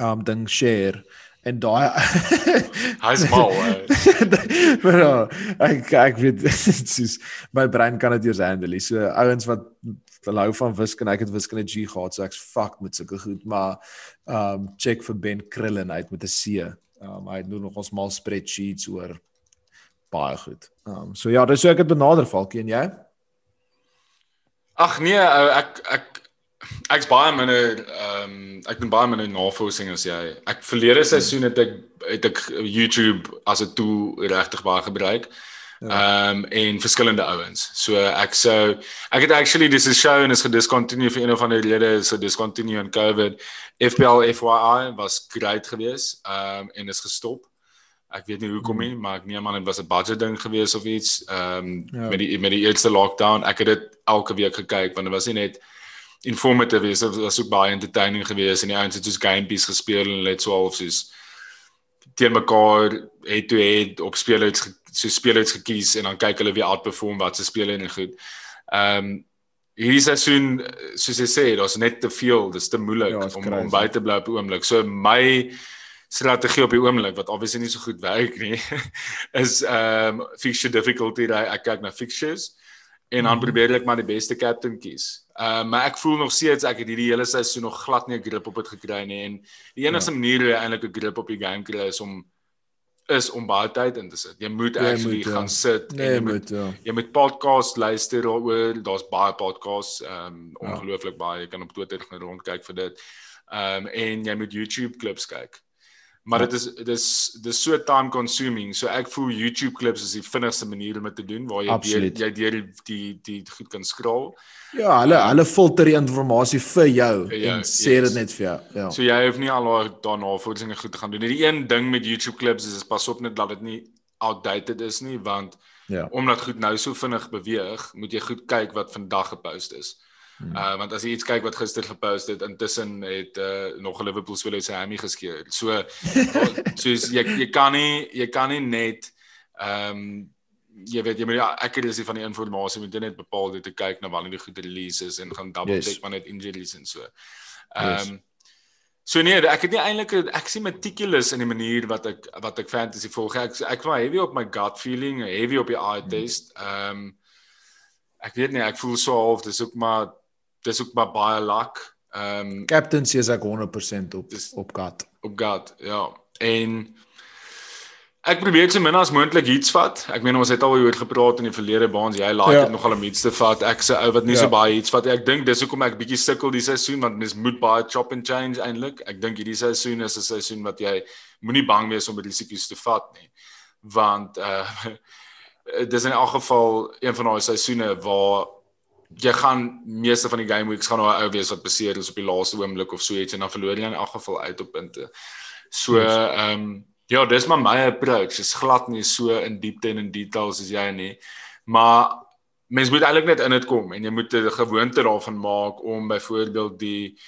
um ding share en daai hy's mal. Maar ek ek weet dis my brein kan dit eers handle. So ouens wat hou van wiskunde, ek het wiskunde G gehad, so ek's fuck met sulke goed, maar um check vir Ben Krillen uit met 'n C. Um hy doen nog ons mal spreadsheets oor baie goed. Um so ja, dis so ek het benader Falkie en jy? Ag nee, ek ek ek's baie minder ehm um, ek doen baie minder navorsing as jy. Ek verlede seisoen het ek het ek YouTube as 'n tool regtig baie gebruik. Ja. Ehm um, en verskillende ouens. So ek sou ek het actually dis show en is gediscontinue vir een of ander rede so discontinue in COVID. FPL FYI was great geweest. Ehm um, en is gestop. Ek weet nie hoekom nie, maar ek neem aan dit was 'n budget ding geweest of iets. Ehm um, ja. met die met die eerste lockdown. Ek het dit elke week gekyk want dit was nie net informative is dit was ook baie entertaining geweest en die ouens het soos gamepies gespeel en hulle het so half soos teen mekaar head to head op spelers so spelers gekies en dan kyk hulle wie outperform wat se spelers en goed. Ehm um, hierdie seisoen soos jy sê, daar's net te veel, dis te moeilik ja, om om by te bly op oomblik. So my strategie op die oomblik wat obviously nie so goed werk nie is ehm um, fixture difficulty. Ek kyk na fixtures en dan mhm. probeer ek maar die beste captain kies. Ehm uh, maar ek voel nog steeds ek het hierdie hele seisoen nog glad nie 'n grip op dit gekry nie en die enigste ja. manier hoe jy eintlik 'n grip op die game kry is om is om baie tyd in te sit. Jy moet actually moet, gaan ja. sit nee, en jy moet ja. jy moet podcast luister daaroor. Daar's baie podcasts ehm um, ongelooflik ja. baie. Jy kan op Twitter gaan rondkyk vir dit. Ehm um, en jy moet YouTube klips kyk. Maar dit is dit is dis so time consuming. So ek voel YouTube clips is die vinnigste manier om dit te doen waar jy deur, jy deur die, die die goed kan scroll. Ja, hulle hulle filter die inligting vir jou ja, en sê yes. dit net vir jou. Ja. So jy hoef nie al daarna voorsinge goed te gaan doen. Die een ding met YouTube clips is, is pas op net dat dit nie outdated is nie want ja. omdat goed nou so vinnig beweeg, moet jy goed kyk wat vandag gepost is. Hmm. Uh want as jy iets kyk wat gister gepost het, intussen het uh nog 'n Liverpool speler sy hammy geskeur. So soos jy jy kan nie jy kan nie net ehm um, jy weet jy moet die accuracy van die inligting moet net bepaal deur te kyk na wanneer die goed release is en gaan double check yes. wanneer dit injuries en so. Ehm um, yes. So nee, ek het nie eintlik ek sien meticulous in die manier wat ek wat ek fantasy volg. Ek ek was heavy op my gut feeling, heavy op die eye test. Ehm um, ek weet nie, ek voel so half dis ook maar dis ook maar baie luck. Ehm um, captaincy is ek 100% op dis, op gut. Op gut, ja. En Ek probeer so min as moontlik iets vat. Ek meen ons het al oor gepraat in die verlede baans. Jy like ja. dit nogal om iets te vat. Ek sê ou wat nie ja. so baie iets vat. Ek dink dis hoekom ek bietjie sukkel die seisoen want mens moet baie chop and change eintlik. Ek dink hierdie seisoen is 'n seisoen wat jy moenie bang wees om risiko's te vat nie. Want uh dis in elk geval een van daai seisoene waar jy gaan meeste van die game weeks gaan nou ou wees wat beseer is op die laaste oomblik of so iets en dan verloor jy in elk geval uit op punte. So ehm um, Ja, dis maar my approach. Dis glad nie so in diepte en in details as jy nie. Maar mens moet eintlik net in dit kom en jy moet 'n gewoonte daarvan maak om byvoorbeeld die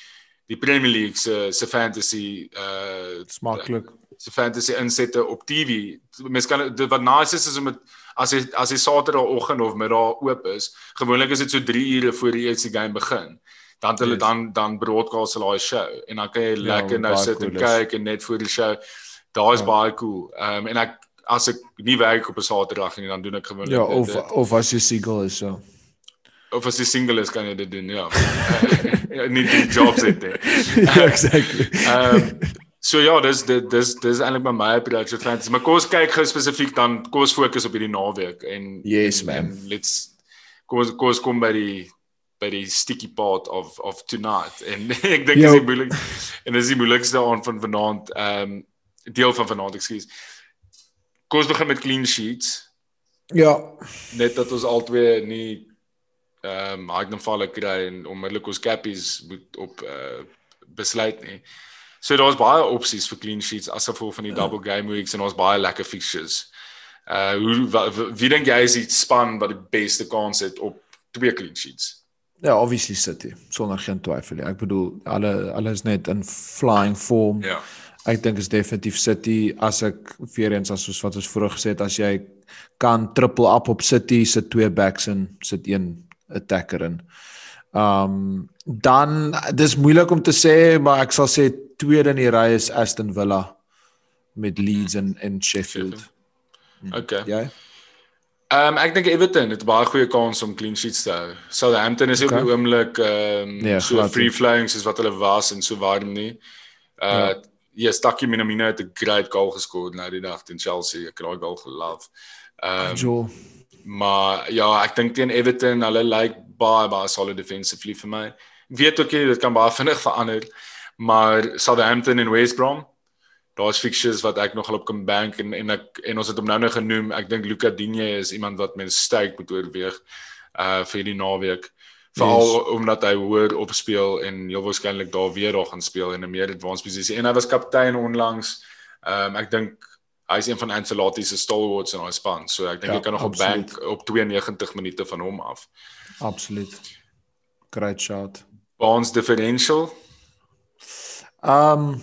die Premier League se se fantasy uh smaaklik se fantasy insette op TV. Mens kan dit wat nice is is om dit as jy as jy Saterdagoggend of middag oop is, gewoonlik is dit so 3 ure voor die eerste game begin. Dan hulle yes. dan dan broadcast hulle daai show en dan kan jy ja, lekker nou sit cool en kyk en net voor die show Daai is ja. baie cool. Ehm um, en ek as ek nie werk op 'n Saterdag nie, dan doen ek gewoonlik Ja, of dit. of as jy single is so. Of as jy single is kan jy dit doen, ja. ja nie die jobs het nie. ja, exactly. Ehm um, so ja, dis dit dis dis eintlik by my production fans. Maar kom ons kyk gou spesifiek dan kom ons fokus op hierdie naweek en Yes, man. Let's kom ons kom ons kom by die by die sticky part of of tonight en ek dink is die moeilik en dis die moeilikste aan van vanaand ehm um, deel van vanaand, ekskuus. Kom ons begin met clean sheets. Ja. Net dat ons albei nie ehm um, Magnum kry en onmiddellik ons cappies moet op uh besluit nie. So daar's baie opsies vir clean sheets as gevolg van die double game weeks en ons baie lekker fixtures. Uh hoe wie, wie dink jy is die span wat die beste kans het op twee clean sheets? Ja, obviously City, sonder geen twyfel. Ek bedoel alle alles net in flying form. Ja ek dink is definitief City as ek weer eens as soos wat ons vroeër gesê het as jy kan triple up op City sit twee backs in sit een attacker in. Um dan dis moeilik om te sê maar ek sal sê tweede in die ry is Aston Villa met Leeds en en Sheffield. Hm. Okay. Ja. Ehm um, ek dink Everton het baie goeie kans om clean sheets te hou. Southampton is okay. op die oomblik ehm um, nee, so free flowing soos wat hulle was en so warm nie. Uh ja ja, Stakkie Minamino het 'n great goal geskoor nou die dag teen Chelsea. Ek het daai goal gelove. Ehm um, maar ja, ek dink teen Everton, hulle lyk like baie baie solid defensively vir my. Ek weet ook jy dit kan baie vinnig verander, maar Southampton en West Brom Daar's fixtures wat ek nogal op kan bank en en ek en ons het hom nou nou genoem. Ek dink Luca Digne is iemand wat mense styk moet oorweeg uh vir die naweek. Veral yes. omdat hy hoër opspeel en heel waarskynlik daar weer daar gaan speel in 'n meer advanced posisie. En hy was kaptein onlangs. Ehm um, ek dink hy's een van Ancelotti se stalwarts in daai span. So ek dink ja, jy kan nog op bank op 92 minute van hom af. Absoluut. Great shot. Bonds differential. Ehm um,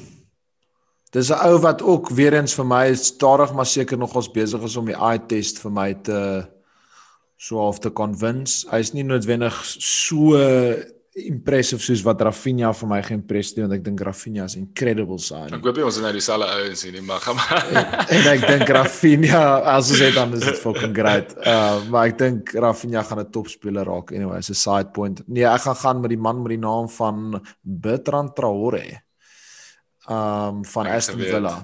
Dis 'n ou wat ook weer eens vir my stadig maar seker nog ons besig is om die eye test vir my te so half te convince. Hy's nie noodwendig so impressive soos wat Rafinha vir my geïmpresseer want ek dink Rafinha is incredible sign. Ek hoop jy ons is nou dieselfde ouens hier nie, maar gaan maar. en, en ek dink Rafinha as ons dit dan is dit fucking great. Uh maar ek dink Rafinha gaan 'n topspeler raak anyway, as 'n side point. Nee, ek gaan gaan met die man met die naam van Bertrand Traoré. Um van Aston Villa.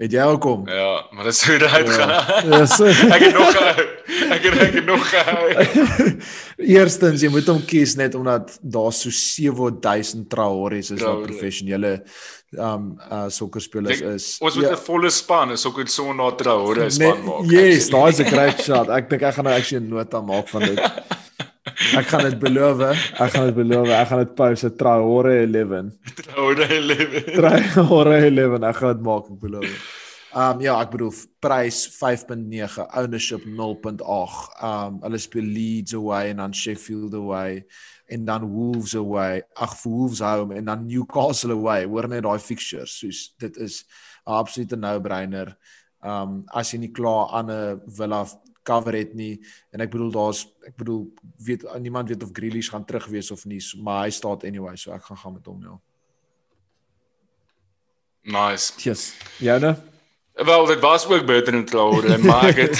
Het jy al kom? Ja, maar dit sou uit gaan. Ja, so. ek het nog ek het ek het nog Eerstens, jy moet hom kies net omdat daar so 7000 Traorés is wat professionele um uh sokkerspelers is. Ons moet 'n ja. volle span, is ook so 'n Traoré span maak. Yes, daai is 'n great shot. Ek dink ek gaan nou actually 'n nota maak van dit. Ek gaan dit beloof. Ek gaan dit beloof. Ek gaan dit post Traore 11. Traore 11. Traore 11. Ek gaan dit maak, ek beloof. Um ja, ek bedoel prys 5.9, ownership 0.8. Um hulle speel Leeds away en dan Sheffield away en dan Wolves away. Ag, Wolves home en dan Newcastle away. Hoor net daai fixtures. Soos dit is 'n absolute no-brainer. Um as jy nie klaar aan 'n Villa cover het nie en ek bedoel daar's ek bedoel weet niemand weet of Grealish gaan terug wees of nie, maar hy staan anyway, so ek gaan gaan met hom ja. Nice. Yes. Joune? Wel, dit was ook beter in Traore, maar ek het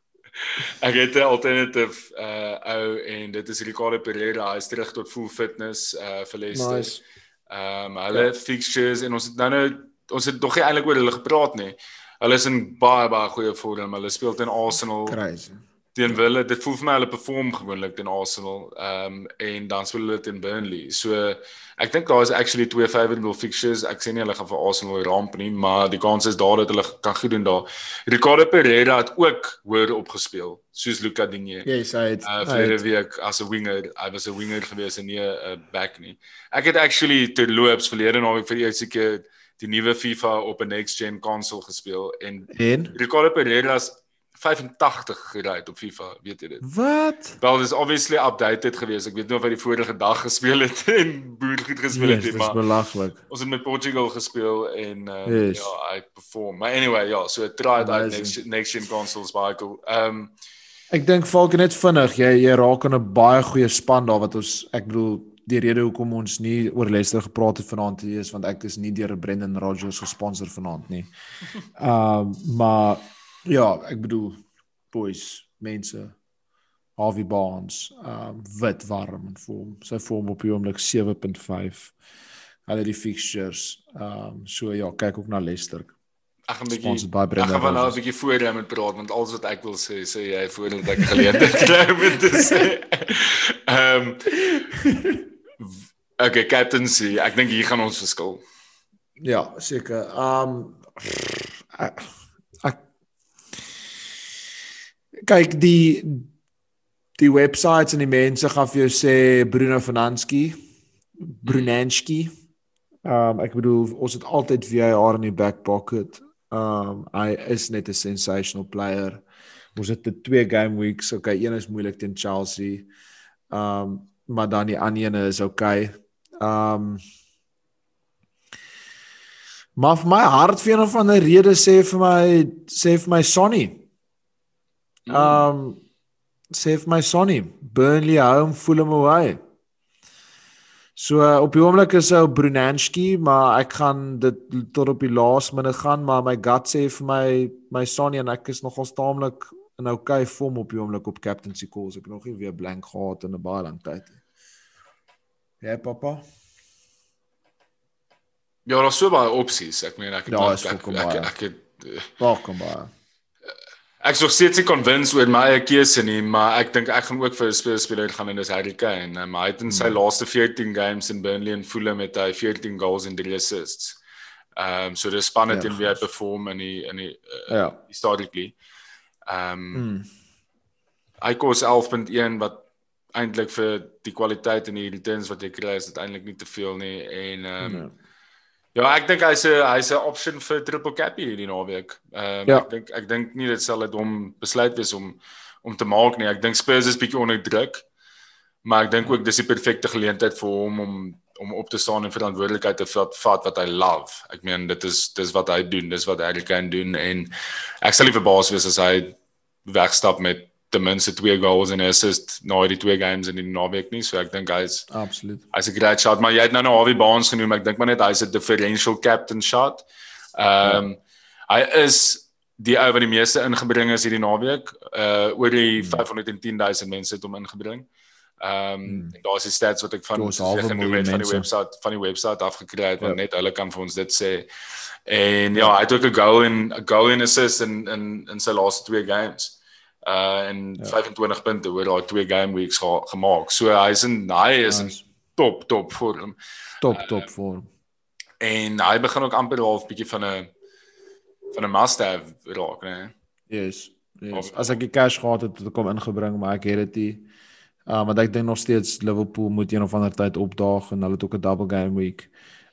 ek het 'n alternative uh ou en dit is Ricardo Pereira, hy is terug tot full fitness uh vir Leicester. Nice. Ehm um, hulle ja. fixtures en ons het nou nou ons het nog nie eintlik oor hulle gepraat nie. Hulle is in baie baie goeie vorm. Hulle speel teen Arsenal. Crazy teen Wille. Dit voel vir my hulle perform gewoonlik teen Arsenal. Ehm um, en dan speel hulle teen Burnley. So ek dink daar is actually twee favorable fixtures. Ek sê nie hulle gaan vir Arsenal ramp nie, maar die kans is daar dat hulle kan goed doen daar. Ricardo Pereira het ook hoër opgespeel soos Luca Digne. Yes, hy het uh, 'n week as 'n winger. Hy was 'n winger gewees en nie 'n back nie. Ek het actually terloops verlede naweek vir die eerste keer die nuwe FIFA op 'n next gen console gespeel en, en? Ricardo Pereira's 85 gery op FIFA, weet jy dit? Wat? Wel, dis obviously updated geweest. Ek weet nie of hy die vorige dag gespeel het en boer goed gespeel yes, het nie, maar Dis belaglik. Ons het met Portugal gespeel en uh, yes. ja, hy perform. Maar anyway, ja, so try it out next next gen consoles baie cool. Ehm um, Ek dink Falcon net vinnig, jy jy raak in 'n baie goeie span daar wat ons ek bedoel die rede hoekom ons nie oor Leicester gepraat het vanaand is want ek is nie deur Brendan Rodgers gesponsor vanaand nie. Ehm um, maar Ja, ek bedoel boys, mense Harvey Barnes, um wit warm en vorm. Sy vorm op die oomblik 7.5. Hulle die fixtures. Um so ja, kyk ook na Leicester. Ek gaan 'n bietjie Ek gaan nou 'n bietjie voor hom met praat want alles wat ek wil sê, sê jy voordat ek geleentheid kry om te sê. Um Okay, captaincy. Ek dink hier gaan ons verskil. Ja, seker. Um kyk die die websites en die mense gaan vir jou sê Bruno Fernanski Brunanski. Ehm um, ek bedoel ons het altyd VAR in die back pocket. Ehm um, hy is net 'n sensational player. Ons het dit twee game weeks. Okay een is moeilik teen Chelsea. Ehm um, maar dan die ander een is okay ehm um, maar vir my hart vir een of ander rede sê vir my sê vir my Sonny Mm. Um sê vir my Sonny, Burnley home full him away. So uh, op die oomblik is op Brunanski, maar ek gaan dit tot op die laaste minuut gaan, maar my gut sê vir my my Sonny en ek is nogal staamlik in okay vorm op die oomblik op captaincy calls. Ek nog nie weer blank gehad in 'n baie lang tyd nie. Ja, papa. Ja, daar's so baie opsies. Ek meen ek het ja, ek, ek, ek, ek, ek het Baie kom baie. Ek sou steeds nie convinced oor my eie keuse nie, maar ek dink ek gaan ook vir 'n speler speler gaan en dis Harry Kane. Um, hy het in sy hmm. laaste 14 games in Burnley en Fulham met hy 14 goals en 3 assists. Ehm um, so dis spannend ja, en wie hy perform in die in die uh, ja. historically. Ehm um, hmm. hy kos 11.1 wat eintlik vir die kwaliteit en die returns wat jy kry is dit eintlik nie te veel nie en ehm um, nee. Ja, ek dink hy's 'n hy's 'n option vir triple cappy hierdie naweek. Ehm um, ja. ek dink ek dink nie dit sal dit hom besluit wees om om te maak nie. Ek dink Spurs is bietjie onder druk. Maar ek dink ook dis die perfekte geleentheid vir hom om om op te staan en verantwoordelikheid te vat, vat wat hy love. Ek meen dit is dis wat hy doen, dis wat hy kan doen en ek sal nie verbaas wees as hy wegstap met ten minste twee goals en assist na die twee games in die naweek nie. So ek dink hy's absoluut. Hy's 'n great shot, maar jy het nou nou Harvey Barnes genoem. Ek dink maar net hy's 'n differential captain shot. Ehm um, ja. hy is die ou wat die meeste ingebring is hierdie naweek. Uh oor die hmm. 510 000 mense het hom ingebring. Ehm um, hmm. daar's die stats wat ek van genoem het van die webwerf van die webwerf afgekry het, want ja. net hulle kan vir ons dit sê. En ja, hy het ook 'n goal en 'n goal en assist in in in sy laaste twee games uh en ja. 25 punte oor daai twee game weeks ge gemaak. So hy's in hy is in nice. top top vorm. Top uh, top vorm. En hy begin ook amper half bietjie van 'n van 'n must have raak, né? Yes. Yes. As ek die cash gehad het, het ek hom ingebring, maar ek het dit nie. Uh maar ek dink nog steeds Liverpool moet een of ander tyd opdaag en hulle het ook 'n double game week.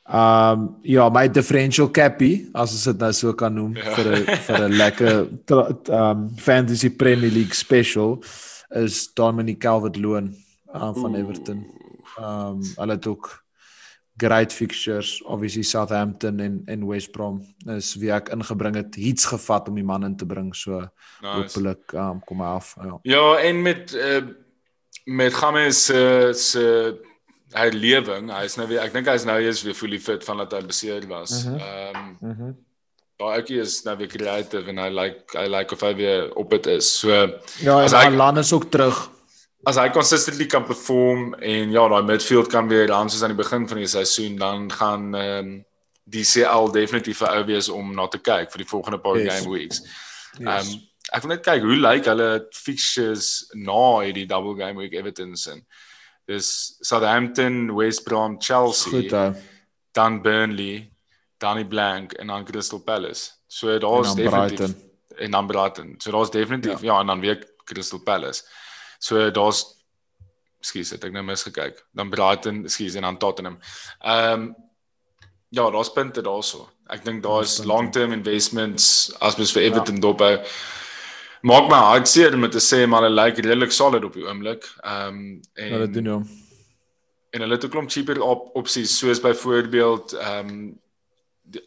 Um ja, my differential cappy, as ons dit nou so kan noem ja. vir 'n vir 'n lekker um fantasy Premier League special is Dominic Calvert-Lewin um, van Everton. Um hulle het ook great fixtures obviously Southampton en en West Brom is wie ek ingebring het iets gevat om die man in te bring so nice. hopelik um, kom af ja ja en met uh, met James se se herlewing hy is nou weer ek dink hy is nou eens weer fully fit van dat hy beseer was mhm. ehm mm um, mm Daai ouetjie is nou weer creative en hy like hy like of hy weer op dit is. So ja, as hy Alan is ook terug as hy consistently kan perform en ja, daai midfield kan weer dan soos aan die begin van die seisoen dan gaan ehm um, die CL definitief vir ou wees om na te kyk vir die volgende paar yes. game weeks. Ehm yes. um, ek wil net kyk hoe lyk hulle fixtures na hierdie double game week Everton se. Dis Southampton, West Brom, Chelsea. Goed, uh. dan Burnley, Danny Blank en dan Crystal Palace. So daar's definitief Brighton. en dan Brighton. So daar's definitief ja. ja en dan weer Crystal Palace. So daar's skus het ek nou misgekyk. Dan Brighton, skus en dan Tottenham. Ehm um, ja, daar's punte daarso. Ek dink daar's long-term investments as mens vir Everton ja. dophou. Maak my hart seer om te sê maar hulle lyk redelik solid op die oomblik. Ehm um, en hulle doen hom. En hulle het 'n klomp cheaper op opsies soos byvoorbeeld ehm um,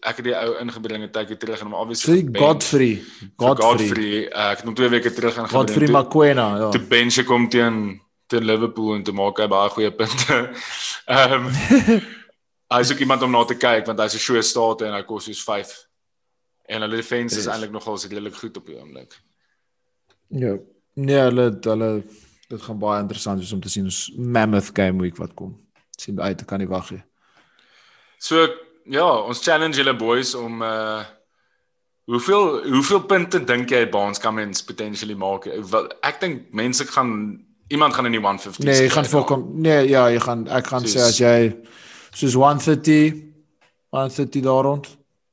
ek het die ou ingebring 'n tydjie terug en hom obviously Sê Godfrey. Godfrey. Godfrey. Uh, ek het hom twee weke terug ingebring. Godfrey Makwena, ja. Toe bench kom teen teen Liverpool en te maak hy baie goeie punte. Ehm um, hy is ook iemand om na te kyk want hy's 'n show staat en hy kos soos 5. En hulle defense is, is eintlik nogal redelik goed op die oomblik. Ja. Nee, hulle hulle dit gaan baie interessant wees om te sien ons mammoth game week wat kom. Sien uit, kan nie wag nie. So ja, ons challenge julle boys om uh hoeveel hoeveel punte dink jy Baans kan mens potentially maak? Ek dink mense gaan iemand gaan in die 150s. Nee, jy gaan volkom. Nee, ja, jy gaan ek gaan soos, sê as jy soos 130 130 daar rond.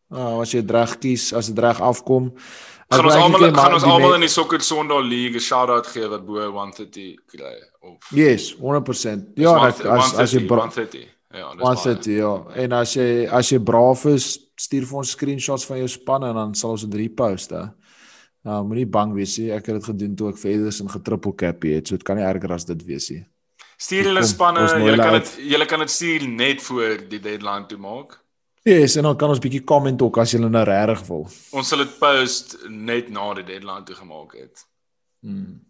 Ah, uh, as jy reg kies, as dit reg afkom. Gaan ons almal gaan ons almal in die Soccer Sondag League 'n shout-out gee wat bo 130 kry of Yes, 100%. Ja, as as, as jy 130. Ja, dis baie. Dit, ja. En as jy as jy braaf is, stuur vir ons screenshots van jou spanne en dan sal ons dit repost hè. Nou, moenie bang wees nie. Ek het dit gedoen toe ek vir Ederson getriple cap het. So dit kan nie erger as dit wees nie. Stuur hulle spanne. Jy kan dit jy kan dit stuur net voor die deadline toe maak. Yes, en dan kan ons bietjie comment ook as jy nou regtig wil. Ons sal dit post net na die deadline toe gemaak het. Hmm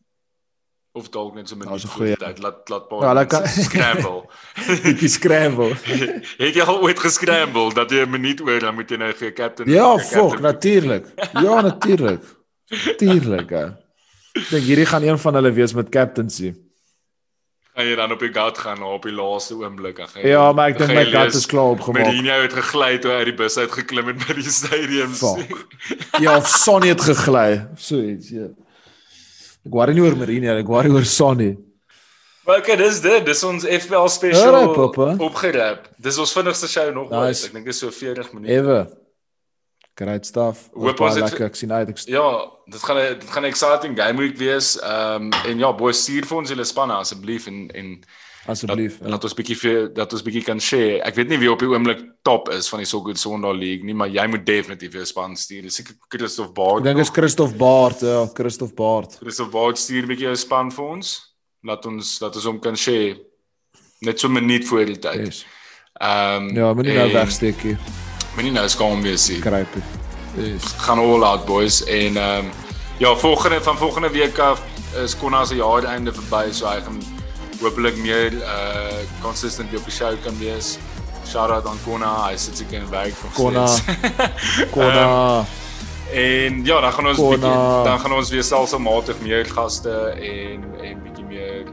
of dalk net so met die goeie tyd laat laat paar ja, lekker scramble. Bietjie scramble. het jy al ooit gescramble dat jy 'n minuut oor dan moet jy nou gee captain? Ja, fok, natuurlik. Ja, natuurlik. Natuurlik. Dink hierdie gaan een van hulle wees met captaincy. Gaan jy dan op die gat gaan op die laaste oomblik ag. Ja, maar ek dink my gat is klaar opgemaak. Mourinho het gegly toe uit die bus uit geklim het by die stadium. Ja, of Sonny het gegly. So iets, ja. Ek worry nie oor Marine, ek worry oor Sonny. Maar okay, dis dit, dis ons FPL special right, opgerap. Dis ons vinnigste show nog nice. ooit. Ek dink dit is so 40 minute. Ewe. Great stuff. Hoop ons het ek sien uit. Ek... Ja, dit gaan dit gaan 'n exciting game week wees. Ehm um, en ja, boys, stuur vir ons julle spanne asseblief en en asseblief. Dat, ja. Laat ons bietjie vir dat ons bietjie kan share. Ek weet nie wie op die oomblik top is van die So Good Sondag League nie, maar jy moet definitief 'n span stuur. Dis seker Christof Baard. Ek dink is Christof Baard, ja, Christof Baard. Christof Baard stuur 'n bietjie 'n span vir ons. Laat ons laat ons hom kan share. Net so 'n minuut voor die tyd. Yes. Ehm um, Ja, moenie nou wegsteek nie. Moenie nou skaam wees nie. Kruip. Yes. Gaan all out boys en ehm um, ja, volgende van volgende week af is Konna se jaar einde verby, so hy gaan hopelik meer uh consistent op die show kan wees. Shout out aan Kona, hy sit seker in werk nog Kona. Kona. um, en ja, dan gaan ons Kona. bietjie dan gaan ons weer selfsmatig meer gaste en en bietjie meer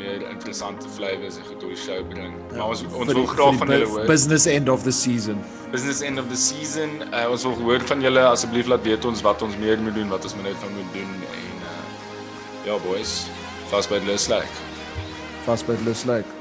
meer interessante flavours en goed op die show bring. Ja, maar ons ons wil graag van julle hoor. Business end of the season. Business end of the season. Uh, ons wil hoor van julle asseblief laat weet ons wat ons meer moet doen, wat ons net van moet doen en uh ja boys, fast by the like vas by Lus Lake.